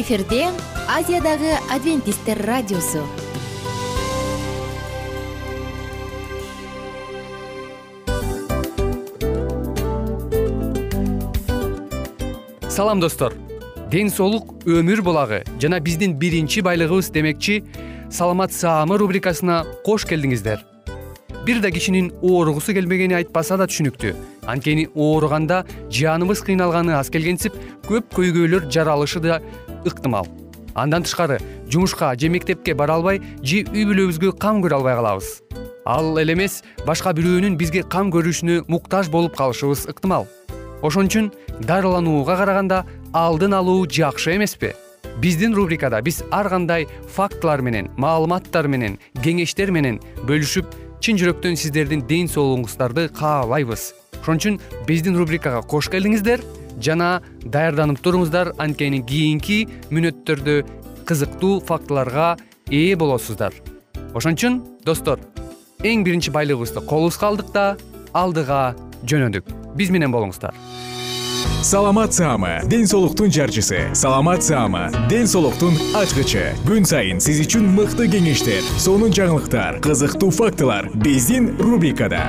эфирде азиядагы адвентисттер радиосу. Салам достор. Ден соолук өмүр булагы. Жана биздин биринчи байлыгыбыз демекчи саламат саамы рубрикасына кош келдиңиздер. Бир да кишинин ооругусу келбегени айтпаса да түшүнүктүү. Анткени ооруганда жаныбыз кыйналганы аз келгенсип көп көйгөйлөр жаралышы да ыктымал. Андан тышкары жумушка же мектепке бара албай же үй бүлөбүзгө кам көрө албай калабыз. Ал эле эмес башка бирөөнүн бизге кам көрүшүнө муктаж болуп калышыбыз ыктымал. Ошон үчүн дарыланууга караганда алдын алуу жакшы эмеспи. Биздин рубрикада биз ар кандай фактылар менен маалыматтар менен кеңештер менен бөлүшүп чын жүрөктөн сиздердин ден соолугуңуздарды каалайбыз. Ошон үчүн биздин рубрикага кош келдиңиздер жана даярданып туруңуздар. Анткени кийинки мүнөттөрдө кызыктуу фактыларга ээ болосуздар. Ошон үчүн достор эң биринчи байлыгыбызды колубузга алдык да алдыга жөнөдүк. Биз менен болуңуздар. Саламат саама ден соолуктун жарчысы. Саламат саама ден соолуктун ачкычы. Күн сайын сиз үчүн мыкты кеңештер сонун жаңылыктар кызыктуу фактылар. Биздин рубрикада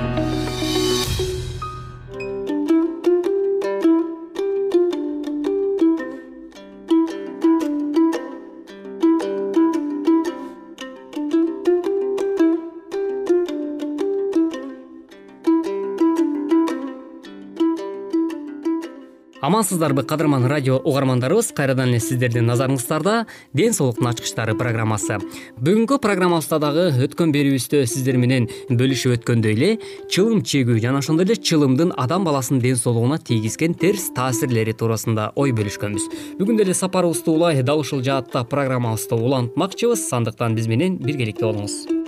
амансыздарбы кадырман радио угармандарыбыз. Кайрадан эле сиздердин назарыңыздарда ден соолуктун ачкычтары программасы. Бүгүнкү программабызда дагы өткөн берүүбүздө сиздер менен бөлүшүп өткөндөй эле чылым чегүү жана ошондой эле чылымдын адам баласынын ден соолугуна тийгизген терс таасирлери туурасында ой бөлүшкөнбүз. Бүгүн деле сапарыбызды улай дал ушул жаатта программабызды улантмакчыбыз. Андыктан биз менен биргеликте болуңуз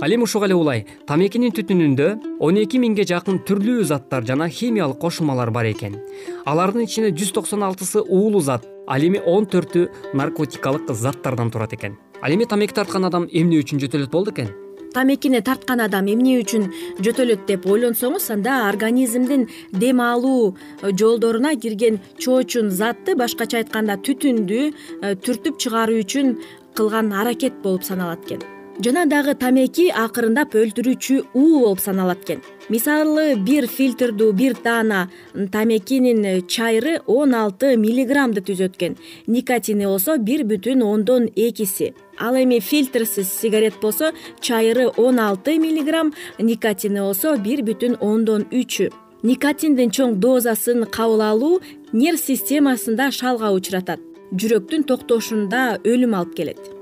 ал эми ушуга эле улай. Тамекинин түтүнүндө он эки миңге жакын түрлүү заттар жана химиялык кошулмалар бар экен. Алардын ичинде жүз токсон алтысы уулуу зат ал эми он төртү наркотикалык заттардан турат экен. Ал эми тамеки тарткан адам эмне үчүн жөтөлөт болду экен? Тамекини тарткан адам эмне үчүн жөтөлөт деп ойлонсоңуз анда организмдин дем алуу жолдоруна кирген чоочун затты башкача айтканда түтүндү э, түртүп чыгаруу үчүн кылган аракет болуп саналат экен жана дагы тамеки акырындап өлтүрүүчү уу болуп саналат экен. Мисалы бир фильтрдүү бир даана тамекинин чайры он алты миллиграммды түзөт экен. Никотини болсо бир бүтүн ондон экиси. Ал эми фильтрсиз сигарет болсо чайры он алты миллиграмм никотини болсо бир бүтүн ондон үчү. Никотиндин чоң дозасын кабыл алуу нерв системасында шалга учуратат. Жүрөктүн токтошунда өлүм алып келет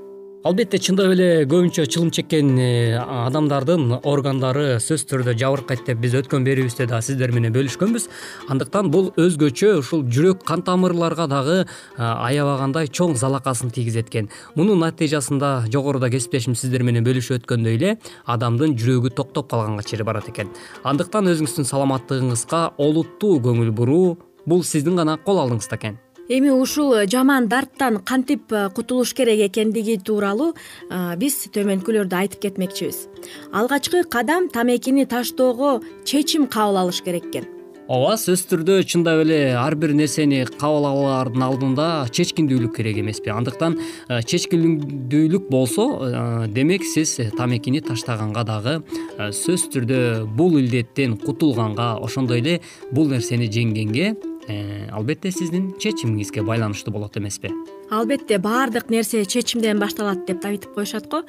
албетте чындап эле көбүнчө чылым чеккен э, адамдардын органдары сөзсүз түрдө жабыркайт деп биз өткөн берүүбүздө дагы сиздер менен бөлүшкөнбүз. Андыктан бул өзгөчө ушул жүрөк кан тамырларга дагы э, аябагандай чоң залакасын тийгизет экен мунун натыйжасында жогоруда кесиптешим сиздер менен бөлүшүп өткөндөй эле адамдын жүрөгү токтоп калганга чейин барат экен. Андыктан өзүңүздүн саламаттыгыңызга олуттуу көңүл буруу бул сиздин гана кол алдыңызда экен эми ушул жаман дарттан кантип э, кутулуш керек экендиги тууралуу э, биз төмөнкүлөрдө айтып кетмекчибиз. Алгачкы кадам тамекини таштоого чечим кабыл алыш керек экен. Ооба сөзсүз түрдө чындап эле ар бир нерсени кабыл алаардын алдында чечкиндүүлүк керек эмеспи. Андыктан э, чечкиндүүлүк болсо демек сиз тамекини таштаганга дагы сөзсүз түрдө бул илдеттен кутулганга ошондой эле бул нерсени жеңгенге Э, албетте сиздин чечимиңизге байланыштуу болот эмеспи. Албетте баардык нерсе чечимден башталат деп айтып коюшат го.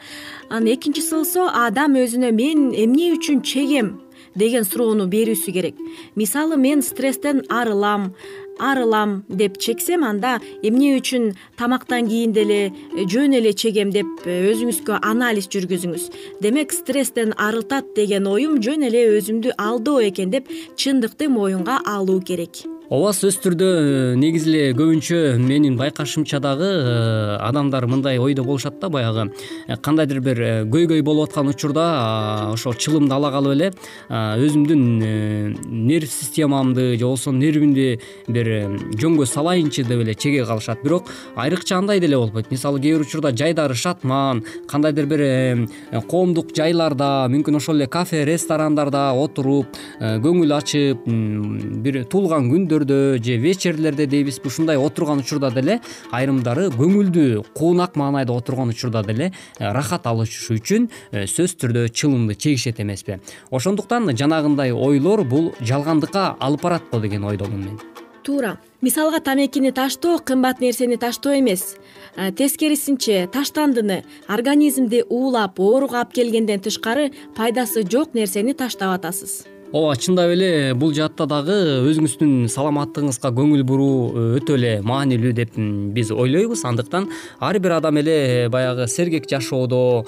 Анан экинчиси болсо адам өзүнө мен эмне үчүн чегем? деген суроону берүүсү керек. Мисалы мен стресстен арылам арылам деп чексем анда эмне үчүн тамактан кийин деле жөн эле чегем деп өзүңүзгө анализ жүргүзүңүз. Демек стресстен арылтат деген оюм жөн эле өзүмдү алдоо экен деп чындыкты моюнга алуу керек ооба сөзсүз түрдө э, негизи эле көбүнчө менин байкашымча дагы э, адамдар мындай ойдо болушат да баягы. Э, кандайдыр бир көйгөй болуп аткан учурда ошол чылымды ала калып эле өзүмдүн нерв системамды же болбосо нервимди бир жөнгө салайынчы деп эле чеге калышат. Бирок айрыкча андай деле болбойт мисалы кээ бир учурда жайдары шатман кандайдыр бир коомдук жайларда мүмкүн ошол эле кафе ресторандарда отуруп көңүл ачып бир туулган күндө же вечерлерде дейбизби ушундай отурган учурда деле айрымдары көңүлдүү куунак маанайда отурган учурда деле рахат алыш үчүн сөзсүз түрдө чылымды чегишет эмеспи. Ошондуктан жанагындай ойлор бул жалгандыкка алып барат го деген ойдомун мен. Туура мисалга тамекини таштоо кымбат нерсени таштоо эмес. Э, тескерисинче таштандыны организмди уулап ооруга алып келгенден тышкары пайдасы жок нерсени таштап атасыз ооба чындап эле бул жаатта дагы өзүңүздүн саламаттыгыңызга көңүл буруу э, өтө эле маанилүү деп биз ойлойбуз. Андыктан ар бир адам эле баягы сергек жашоодо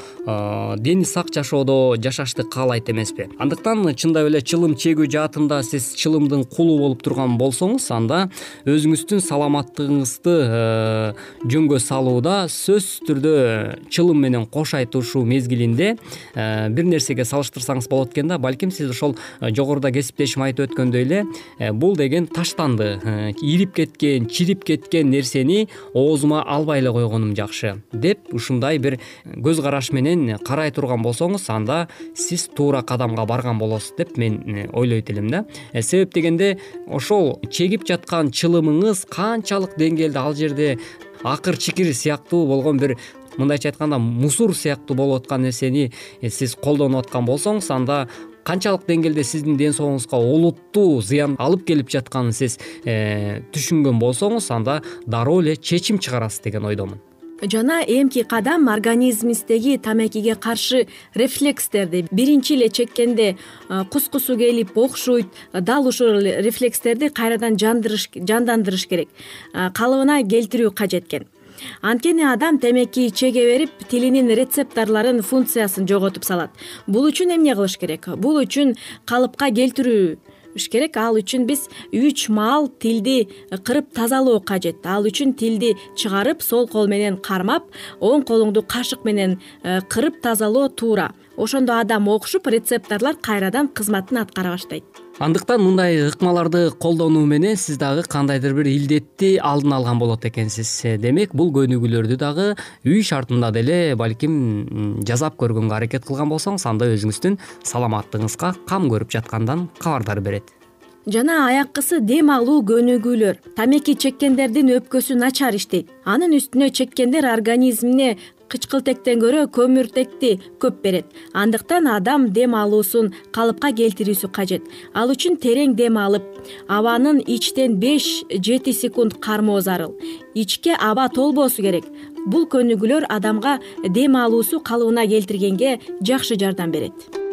дени сак жашоодо жашашты каалайт эмеспи. Андыктан чындап эле чылым чегүү жаатында сиз чылымдын кулу болуп турган болсоңуз анда өзүңүздүн саламаттыгыңызды э, жөнгө салууда сөзсүз түрдө чылым менен кош айтышуу мезгилинде э, бир нерсеге салыштырсаңыз болот экен да. Балким сиз ошол жогоруда кесиптешим айтып өткөндөй эле э, бул деген таштанды э, ирип кеткен чирип кеткен нерсени оозума албай эле койгонум жакшы. Деп ушундай бир көз караш менен карай турган болсоңуз анда сиз туура кадамга барган болосуз деп мен э, ойлойт элем да. Себеп дегенде ошол чегип жаткан чылымыңыз канчалык деңгээлде ал жерде акыр чикир сыяктуу болгон бир мындайча айтканда мусор сыяктуу болуп аткан нерсени сиз колдонуп аткан болсоңуз анда канчалык деңгээлде сиздин ден соолугуңузга олуттуу зыян алып келип жатканын сиз э, түшүнгөн болсоңуз анда дароо эле чечим чыгарасыз деген ойдомун. Жана эмки кадам организмиңиздеги тамекиге каршы рефлекстерди биринчи эле чеккенде э, кускусу келип окшойт дал ушул рефлекстерди кайрадан жандандырыш керек. Э, калыбына келтирүү кажет экен анткени адам темеки чеге берип тилинин рецепторлорун функциясын жоготуп салат. Бул үчүн эмне кылыш керек? Бул үчүн калыпка келтирүү керек. Ал үчүн биз үч маал тилди кырып тазалоо кажет. Ал үчүн тилди чыгарып сол кол менен кармап оң колуңду кашык менен э, кырып тазалоо туура. Ошондо адам окшуп рецепторлор кайрадан кызматын аткара баштайт андыктан мындай ыкмаларды колдонуу менен сиз дагы кандайдыр бир илдетти алдын алган болот экенсиз. Демек бул көнүгүүлөрдү дагы үй шартында деле балким жасап көргөнгө аракет кылган болсоңуз анда өзүңүздүн саламаттыгыңызга кам көрүп жаткандан кабардар берет. Жана аяккысы дем алуу көнүгүүлөр. Тамеки чеккендердин өпкөсү начар иштейт. Анын үстүнө чеккендер организмине кычкылтектен көрө көмүртекти көп берет. Андыктан адам дем алуусун калыпка келтирүүсү кажет. Ал үчүн терең дем алып абанын ичтен беш жети секунд кармоо зарыл. Ичке аба толбоосу керек. Бул көнүгүүлөр адамга дем алуусу калыбына келтиргенге жакшы жардам берет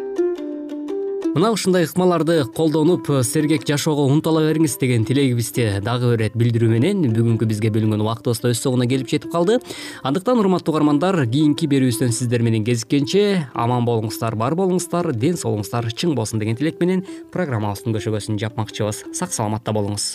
мына ушундай ыкмаларды колдонуп сергек жашоого умтула бериңиз деген тилегибизди дагы бир ирет билдирүү менен бүгүнкү бизге бөлүнгөн убактыбыз да өз соңуна келип жетип калды. Андыктан урматтуу угармандар кийинки берүүбүздөн сиздер менен кезиккенче аман болуңуздар бар болуңуздар ден соолугуңуздар чың болсун деген тилек менен программабыздын көшөгөсүн жапмакчыбыз. Сак саламатта болуңуз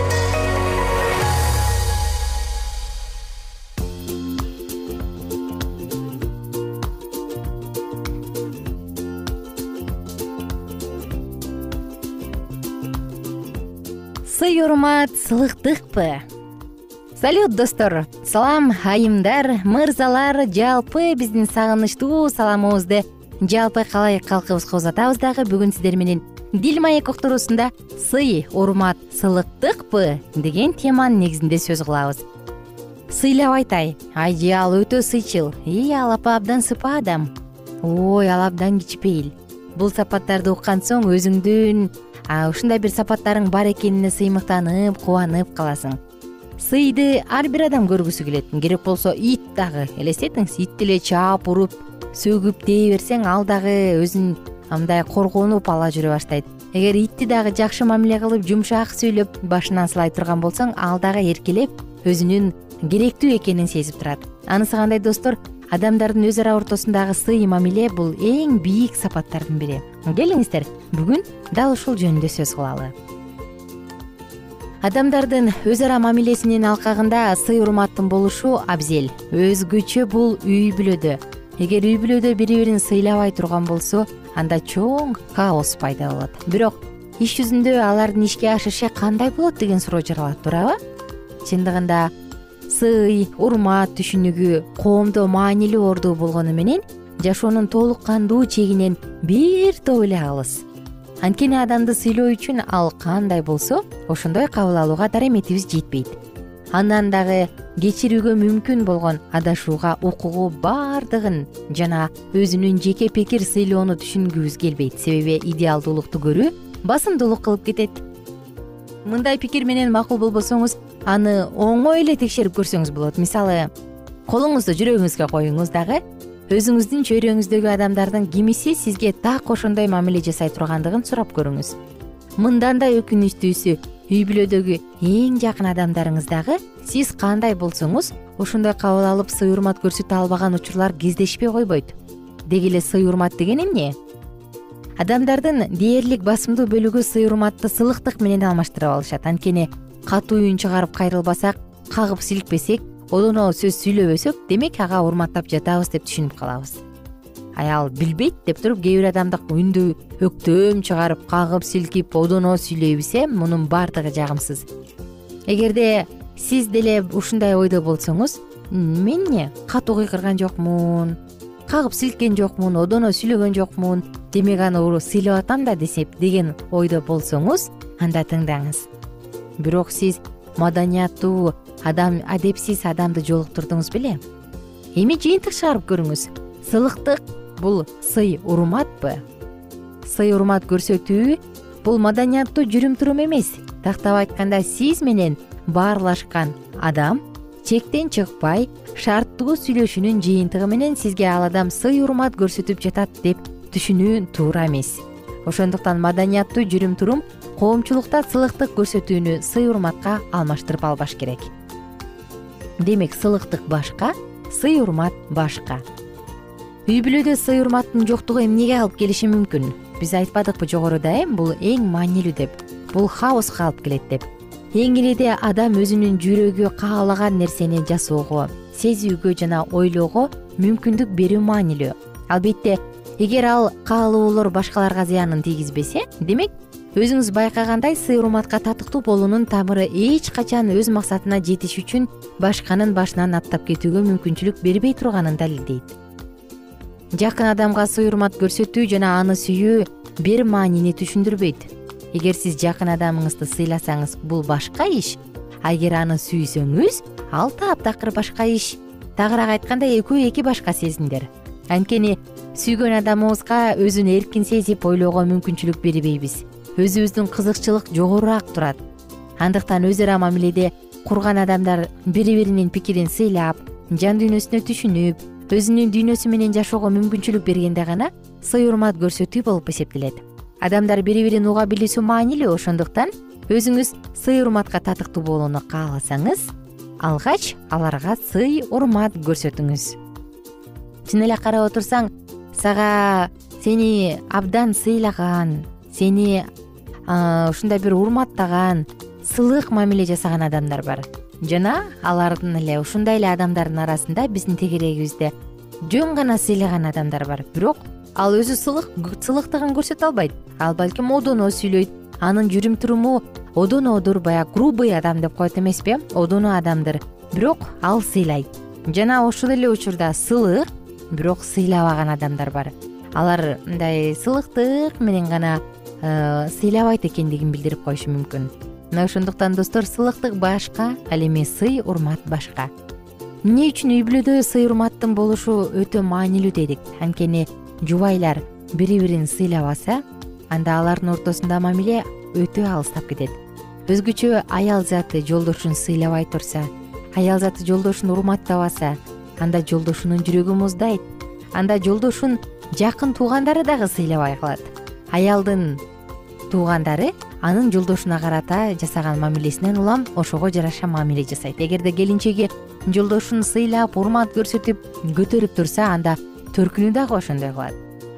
сый урмат сылыктыкпы? Салют достор. Салам айымдар мырзалар. Жалпы биздин сагынычтуу саламыбызды жалпы калай калкыбызга узатабыз дагы. Бүгүн сиздер менен дил маек уктуруусунда сый урмат сылыктыкпы? деген теманын негизинде сөз кылабыз. Сыйлап айтай айже өтө сыйчыл и ал апа абдан сыпа адам. Ой ал абдан кичпейил. Бул сапаттарды уккан соң өзүңдүн ушундай бир сапаттарың бар экенине сыймыктанып кубанып каласың. Сыйды ар бир адам көргүсү келет. Керек болсо ит дагы. Элестетиңиз ит деле чаап уруп сөгүп тээ берсең ал дагы өзүн мындай коргонуп ала жүрө баштайт. Эгер итти дагы жакшы мамиле кылып жумшак сүйлөп башынан сылай турган болсоң ал дагы эркелеп өзүнүн керектүү экенин сезип турат. Анысы кандай достор адамдардын өз ара ортосундагы сый мамиле бул эң бийик сапаттардын бири. Келиңиздер бүгүн дал ушул жөнүндө сөз кылалы. Адамдардын өз ара мамилесинин алкагында сый урматтын болушу абзел өзгөчө бул үй бүлөдө. Эгер үй бүлөдө бири бирин сыйлабай турган болсо анда чоң хаос пайда болот. Бирок иш жүзүндө алардын ишке ашышы кандай болот деген суроо жаралат туурабы? Чындыгында сый урмат түшүнүгү коомдо маанилүү ордуу болгону менен жашоонун толук кандуу чегинен бир топ эле алыс. Анткени адамды сыйлоо үчүн ал кандай болсо ошондой кабыл алууга дареметибиз жетпейт. Андан дагы кечирүүгө мүмкүн болгон адашууга укугу баардыгын жана өзүнүн жеке пикир сыйлоону түшүнгүбүз келбейт. Себеби идеалдуулукту көрүү басымдуулук кылып кетет мындай пикир менен макул болбосоңуз аны оңой эле текшерип көрсөңүз болот. Мисалы колуңузду жүрөгүңүзгө коюңуз дагы өзүңүздүн чөйрөңүздөгү адамдардын кимиси сизге так ошондой мамиле жасай тургандыгын сурап көрүңүз. Мындан да өкүнүчтүүсү үй бүлөдөгү эң жакын адамдарыңыз дагы сиз кандай болсоңуз ошондой кабыл алып сый урмат көрсөтө албаган учурлар кездешпей койбойт. Деги эле сый урмат деген эмне адамдардын дээрлик басымдуу бөлүгү сый урматты сылыктык менен алмаштырып алышат. Анткени катуу үн чыгарып кайрылбасак кагып силкпесек одоно сөз сүйлөбөсөк демек ага урматтап жатабыз деп түшүнүп калабыз. Ал билбейт деп туруп кээ бир адамдык үндү өктөм чыгарып кагып силкип одоно сүйлөй билсе мунун баардыгы жагымсыз. Эгерде сиз деле ушундай ойдо болсоңуз мен эмне? Катуу кыйкырган жокмун кагып силккен жокмун одоно сүйлөгөн жокмун демек аны сыйлап атам да десеп деген ойдо болсоңуз анда тыңдаңыз. Бирок сиз маданияттуу адам адепсиз адамды жолуктурдуңуз беле? Эми жыйынтык чыгарып көрүңүз. Сыйлыктык бул сый урматпы? Сый урмат көрсөтүү бул маданияттуу жүрүм турум эмес. Тактап айтканда сиз менен баарлашкан адам чектен чыкпай шарттуу сүйлөшүүнүн жыйынтыгы менен сизге ал адам сый урмат көрсөтүп жатат деп түшүнүү туура эмес. Ошондуктан маданияттуу жүрүм турум коомчулукта сыйлыктык көрсөтүүнү сый урматка алмаштырып албаш керек. Демек сыйлыктык башка сый урмат башка. Үй бүлөдө сый урматтын жоктугу эмнеге алып келиши мүмкүн? Биз айтпадыкпы жогоруда э бул эң маанилүү деп. Бул хаоска алып келет деп. Эң эледе адам өзүнүн жүрөгү каалаган нерсени жасоого сезүүгө жана ойлоого мүмкүндүк берүү маанилүү. Албетте эгер ал каалоолор башкаларга зыянын тийгизбесе демек өзүңүз байкагандай сый урматка татыктуу болуунун тамыры эч качан өз максатына жетиш үчүн башканын башынан аттап кетүүгө мүмкүнчүлүк бербей турганын далилдейт. Жакын адамга сый урмат көрсөтүү жана аны сүйүү бир маанини түшүндүрбөйт. Эгер сиз жакын адамыңызды сыйласаңыз бул башка иш. А эгер аны сүйсөңүз ал таптакыр башка иш. Тагыраак айтканда экөө эки башка сезимдер анткени сүйгөн адамыбызга өзүн эркин сезип ойлоого мүмкүнчүлүк бербейбиз. Өзүбүздүн кызыкчылык жогорураак турат. Андыктан өз ара мамиледе курган адамдар бири биринин пикирин сыйлап жан дүйнөсүнө түшүнүп өзүнүн дүйнөсү менен жашоого мүмкүнчүлүк бергенде гана сый урмат көрсөтүү болуп эсептелет. Адамдар бири бирин уга билүүсү маанилүү ошондуктан өзүңүз сый урматка татыктуу болууну кааласаңыз алгач аларга сый урмат көрсөтүңүз чын эле карап отурсаң сага сени абдан сыйлаган сени ушундай бир урматтаган сылык мамиле жасаган адамдар бар. Жана алардын эле ушундай эле адамдардын арасында биздин тегерегибизде жөн гана сыйлаган адамдар бар. Бирок ал өзү сылык сылыктыгын көрсөтө албайт. Ал балким одоно сүйлөйт. Анын жүрүм туруму одонодур баягы грубый адам деп коет эмеспи одоно адамдыр. Бирок ал сыйлайт. Жана ошол эле учурда сылык бирок сыйлабаган адамдар бар. Алар мындай сылыктык менен гана э, сыйлабайт экендигин билдирип коюшу мүмкүн. Мына ошондуктан достор сылыктык башка ал эми сый урмат башка. Эмне үчүн үй бүлөдө сый урматтын болушу өтө маанилүү дедик. Анткени жубайлар бири бирин сыйлабаса анда алардын ортосунда мамиле өтө алыстап кетет. Өзгөчө аял заты жолдошун сыйлабай турса аял заты жолдошун урматтабаса анда жолдошунун жүрөгү муздайт. Анда жолдошун жакын туугандары дагы сыйлабай калат аялдын туугандары анын жолдошуна карата жасаган мамилесинен улам ошого жараша мамиле жасайт. Эгерде келинчеги жолдошун сыйлап урмат көрсөтүп көтөрүп турса анда төркүнү дагы ошондой кылат.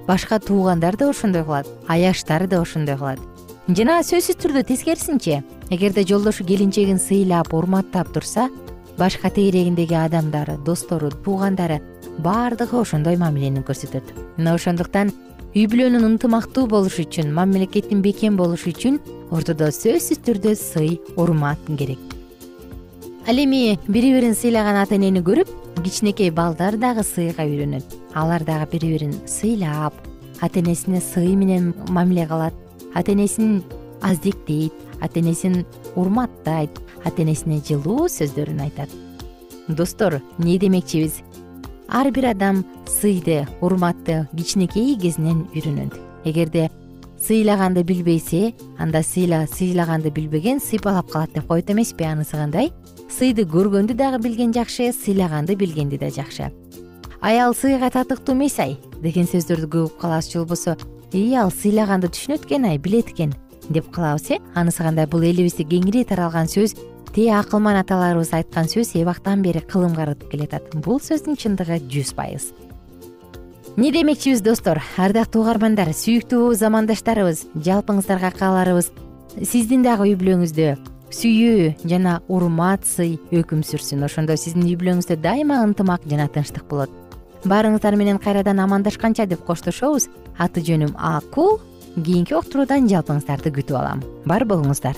Башка туугандар да ошондой кылат. Аяштары да ошондой кылат. Жана сөзсүз түрдө тескерисинче эгерде жолдошу келинчегин сыйлап урматтап турса башка тегерегиндеги адамдары достору туугандары баардыгы ошондой мамилени көрсөтөт. Мына ошондуктан үй бүлөнүн ынтымактуу болушу үчүн мамлекеттин бекем болушу үчүн ортодо сөзсүз түрдө сый урмат керек. Ал эми бири бирин сыйлаган ата энени көрүп кичинекей балдар дагы сыйга үйрөнөт. Алар дагы бири бирин сыйлап ата энесине сый менен мамиле кылат ата энесин аздектейт ата энесин урматтайт ата энесине жылуу сөздөрүн айтат. Достор эмне демекчибиз? Ар бир адам сыйды урматты кичинекей кезинен үйрөнөт. Эгерде сыйлаганды билбесе анда сыйла сыйлаганды билбеген сыйпалап калат деп коет эмеспи анысы кандай? Сыйды көргөндү дагы билген жакшы сыйлаганды билгенди да жакшы аял сыйга татыктуу эмес ай деген сөздөрдү көп угуп калабыз же болбосо ии ал сыйлаганды түшүнөт экен ай билет экен деп калабыз э? Анысы кандай? Бул элибизде кеңири таралган сөз тээ акылман аталарыбыз айткан сөз эбактан бери кылымга ырытып келатат. Бул сөздүн чындыгы жүз пайыз. Эмне демекчибиз достор? Ардактуу угармандар сүйүктүү замандаштарыбыз жалпыңыздарга кааларыбыз сиздин дагы үй бүлөңүздө сүйүү жана урмат сый өкүм сүрсүн. Ошондо сиздин үй бүлөңүздө дайыма ынтымак жана тынчтык болот. Баарыңыздар менен кайрадан амандашканча деп коштошобуз аты жөнүм аку кийинки уктуруудан жалпыңыздарды күтүп алам. Бар болуңуздар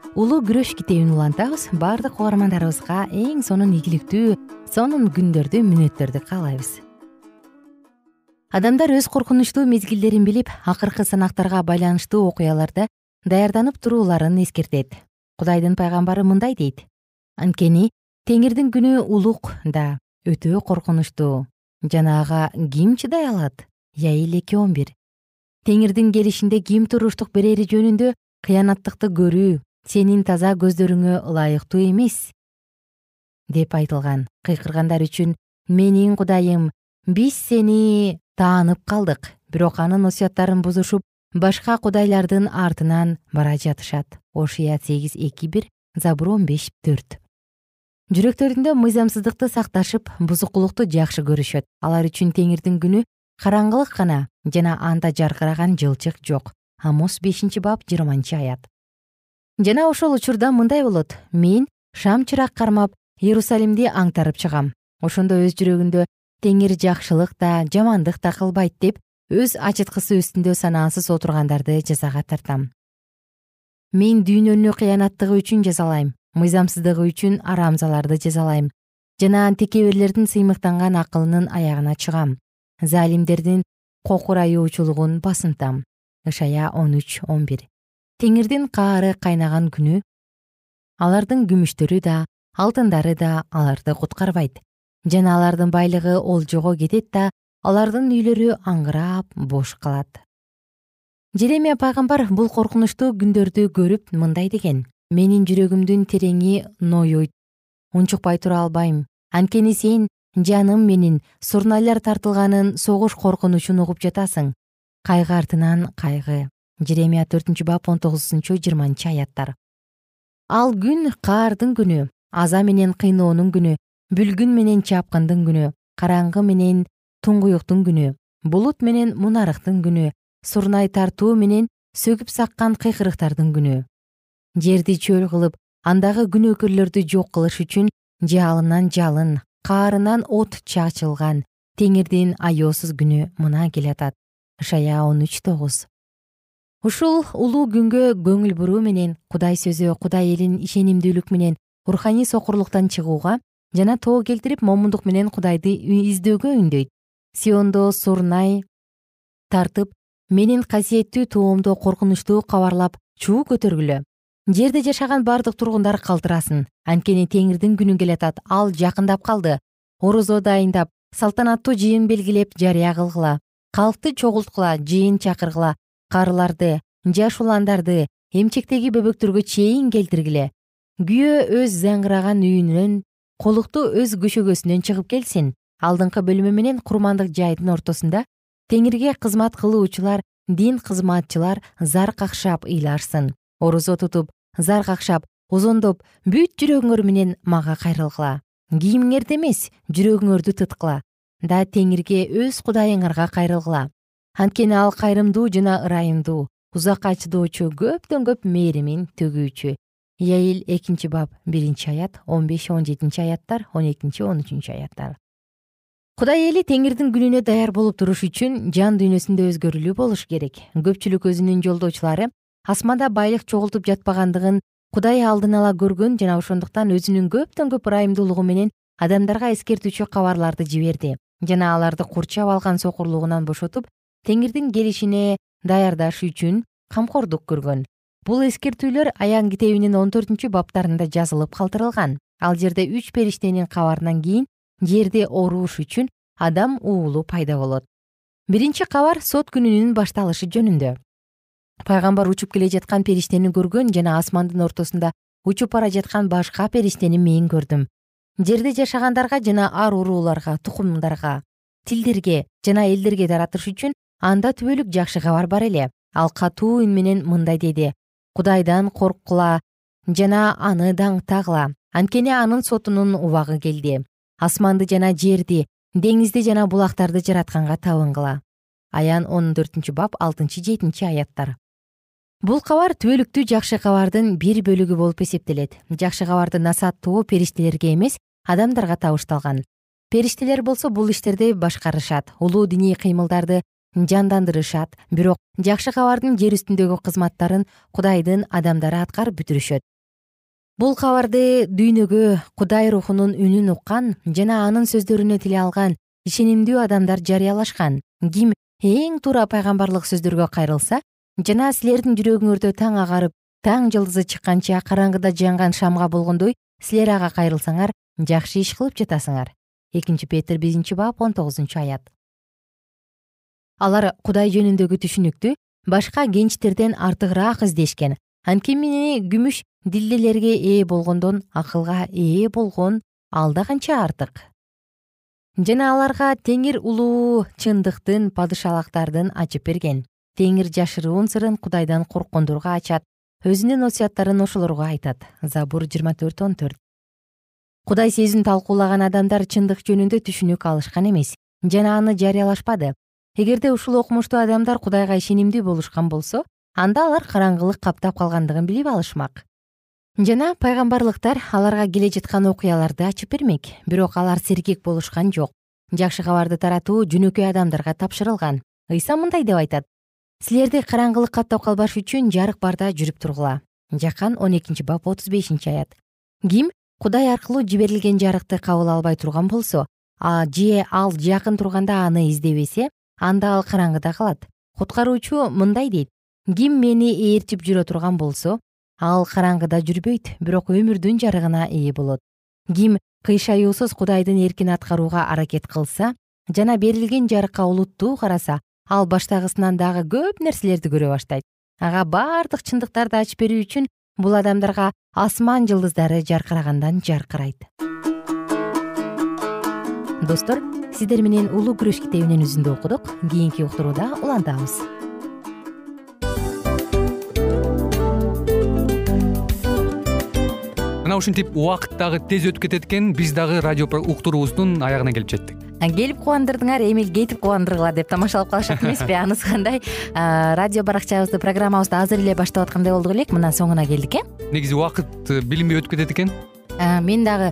улуу күрөш китебин улантабыз. Баардык угармандарыбызга эң сонун ийгиликтүү сонун күндөрдү мүнөттөрдү каалайбыз. Адамдар өз коркунучтуу мезгилдерин билип акыркы санактарга байланыштуу окуяларда даярданып турууларын эскертет. Кудайдын пайгамбары мындай дейт. Анткени теңирдин күнү улук да өтө коркунучтуу. Жана ага ким чыдай алат? Яил эки он бир. Теңирдин келишинде ким туруштук берери жөнүндө кыянаттыкты көрүү сенин таза көздөрүңө ылайыктуу эмес деп айтылган кыйкыргандар үчүн менин кудайым биз сени таанып калдык бирок анын осуяттарын бузушуп башка кудайлардын артынан бара жатышат ошия сегиз эки бир забур он беш төрт. Жүрөктөрүндө мыйзамсыздыкты сакташып бузукулукту жакшы көрүшөт. Алар үчүн теңирдин күнү караңгылык гана жана анда жаркыраган жылчык жок. Амос бешинчи бап жыйырманчы аят жана ошол учурда мындай болот. Мен шам чырак кармап иерусалимди аңтарып чыгам. Ошондо өз жүрөгүндө теңир жакшылык да жамандык да кылбайт деп өз ачыткысы үстүндө санаасыз отургандарды жазага тартам. Мен дүйнөнү кыянаттыгы үчүн жазалайм мыйзамсыздыгы үчүн арамзаларды жазалайм жана текеберлердин сыймыктанган акылынын аягына чыгам. Залимдердин кокураюучулугун басынтам ышая он үч он бир теңирдин каары кайнаган күнү алардын күмүштөрү да алтындары да аларды куткарбайт. Жана алардын байлыгы олжого кетет да алардын үйлөрү аңгырап бош калат. Жеремия пайгамбар бул коркунучтуу күндөрдү көрүп мындай деген. Менин жүрөгүмдүн тереңи ноюйт унчукпай тура албайм. Анткени сен жаным менин сурнайлар тартылганын согуш коркунучун угуп жатасың. Кайгы артынан кайгы жеремия төртүнчү бап он тогузунчу жыйырманчы аяттар. Ал күн каардын күнү аза менен кыйноонун күнү бүлгүн менен чапкындын күнү караңгы менен туңгуюктун күнү булут менен мунарыктын күнү сурнай тартуу менен сөгүп саккан кыйкырыктардын күнү. Жерди чөл кылып андагы күнөөкөрлөрдү жок кылыш үчүн жалынан жалын каарынан от чачылган теңирдин аеосуз күнү мына келатат. Ышая он үч тогуз ушул улуу күнгө көңүл буруу менен кудай сөзү кудай элин ишенимдүүлүк менен руханий сокурлуктан чыгууга жана тоо келтирип момундук менен кудайды издөөгө үндөйт сиондо сурнай тартып менин касиеттүү тоомдо коркунучтуу кабарлап чуу көтөргүлө. Жерде жашаган бардык тургундар калтырасын. Анткени теңирдин күнү келатат ал жакындап калды. Орозо дайындап салтанаттуу жыйын белгилеп жарыя кылгыла калкты чогулткула жыйын чакыргыла карыларды жаш уландарды эмчектеги бөбөктөргө чейин келтиргиле. Күйөө өз заңгыраган үйүнөн колукту өз көшөгөсүнөн чыгып келсин. Алдыңкы бөлмө менен курмандык жайдын ортосунда теңирге кызмат кылуучулар дин кызматчылар зар какшап ыйларсын орозо тутуп зар какшап озондоп бүт жүрөгүңөр менен мага кайрылгыла. Кийимиңерди эмес жүрөгүңөрдү тыткыла. Да теңирге өз кудайыңарга кайрылгыла анткени ал кайрымдуу жана ырайымдуу узакка чыдоочу көптөн көп мээримин төгүүчү. Яил экинчи бап биринчи аят он беш он жетинчи аяттар он экинчи он үчүнчү аяттар. Кудай эли теңирдин күнүнө даяр болуп туруш үчүн жан дүйнөсүндө өзгөрүүлүү болуш керек. Көпчүлүк өзүнүн жолдоочулары асманда байлык чогултуп жатпагандыгын кудай алдын ала көргөн жана ошондуктан өзүнүн көптөн көп ырайымдуулугу менен адамдарга эскертүүчү кабарларды жиберди жана аларды курчап алган сокурлугунан бошотуп теңирдин келишине даярдаш үчүн камкордук көргөн. Бул эскертүүлөр аян китебинин он төртүнчү баптарында жазылып калтырылган ал жерде үч периштенин кабарынан кийин жерди орууш үчүн адам уулу пайда болот. Биринчи кабар сот күнүнүн башталышы жөнүндө. Пайгамбар учуп келе жаткан периштени көргөн жана асмандын ортосунда учуп бара жаткан башка периштени мен көрдүм. Жерде жашагандарга жана ар урууларга тукумдарга тилдерге жана элдерге таратыш үчүн анда түбөлүк жакшы кабар бар эле. Ал катуу үн менен мындай деди. Кудайдан корккула жана аны даңктагыла анткени анын сотунун убагы келди. Асманды жана жерди деңизди жана булактарды жаратканга табынгыла аян он төртүнчү бап алтынчы жетинчи аяттар. Бул кабар түбөлүктүү жакшы кабардын бир бөлүгү болуп эсептелет. Жакшы кабарды насааттуу периштелерге эмес адамдарга табышталган. Периштелер болсо бул иштерди башкарышат. Улуу диний кыймылдарды жандандырышат. Бирок жакшы кабардын жер үстүндөгү кызматтарын кудайдын адамдары аткарып бүтүрүшөт. Бул кабарды дүйнөгө кудай рухунун үнүн уккан жана анын сөздөрүнө тиле алган ишенимдүү адамдар жарыялашкан. Ким эң туура пайгамбарлык сөздөргө кайрылса жана силердин жүрөгүңөрдө таң агарып таң жылдызы чыкканча караңгыда жанган шамга болгондой силер ага кайрылсаңар жакшы иш кылып жатасыңар. Экинчи петр биринчи бап он тогузунчу аят алар кудай жөнүндөгү түшүнүктү башка кенчтерден артыгыраак издешкен. Анткени күмүш дилделерге ээ болгондон акылга ээ болгон алда канча артык. Жана аларга теңир улуу чындыктын падышалыктардын ачып берген. Теңир жашыруун сырын кудайдан корккондорго ачат. Өзүнүн осуяттарын ошолорго айтат. Забур жыйырма төрт он төрт. Кудай сөзүн талкуулаган адамдар чындык жөнүндө түшүнүк алышкан эмес жана аны жарыялашпады эгерде ушул окумуштуу адамдар кудайга ишенимдүү болушкан болсо анда алар караңгылык каптап калгандыгын билип алышмак. Жана пайгамбарлыктар аларга келе жаткан окуяларды ачып бермек бирок алар сергек болушкан жок. Жакшы кабарды таратуу жөнөкөй адамдарга тапшырылган. Ыйса мындай деп айтат. Силерди караңгылык каптап калбаш үчүн жарык барда жүрүп тургула. Жакан он экинчи бап отуз бешинчи аят. Ким кудай аркылуу жиберилген жарыкты кабыл албай турган болсо же ал жакын турганда аны издебесе анда ал караңгыда калат. Куткаруучу мындай дейт. Ким мени ээрчип жүрө турган болсо ал караңгыда жүрбөйт бирок өмүрдүн жарыгына ээ болот. Ким кыйшаюусуз кудайдын эркин аткарууга аракет кылса жана берилген жарыкка улуттуу караса ал баштагысынан дагы көп нерселерди көрө баштайт. Ага баардык чындыктарды ачып берүү үчүн бул адамдарга асман жылдыздары жаркырагандан жаркырайт. Достор сиздер менен улуу күрөш китебинин үзүндү окудук. Кийинки уктурууда улантабыз. Мына ушинтип убакыт дагы тез өтүп кетет экен. Биз дагы радио уктуруубуздун аягына келип жеттик. Келип кубандырдыңар эми кетип кубандыргыла деп тамашалап калышат эмеспи? Анысы кандай? Радио баракчабызды программабызды азыр эле баштап аткандай болдук элек. Мына соңуна келдик э? Негизи убакыт э, билинбей өтүп кетет экен? Мен дагы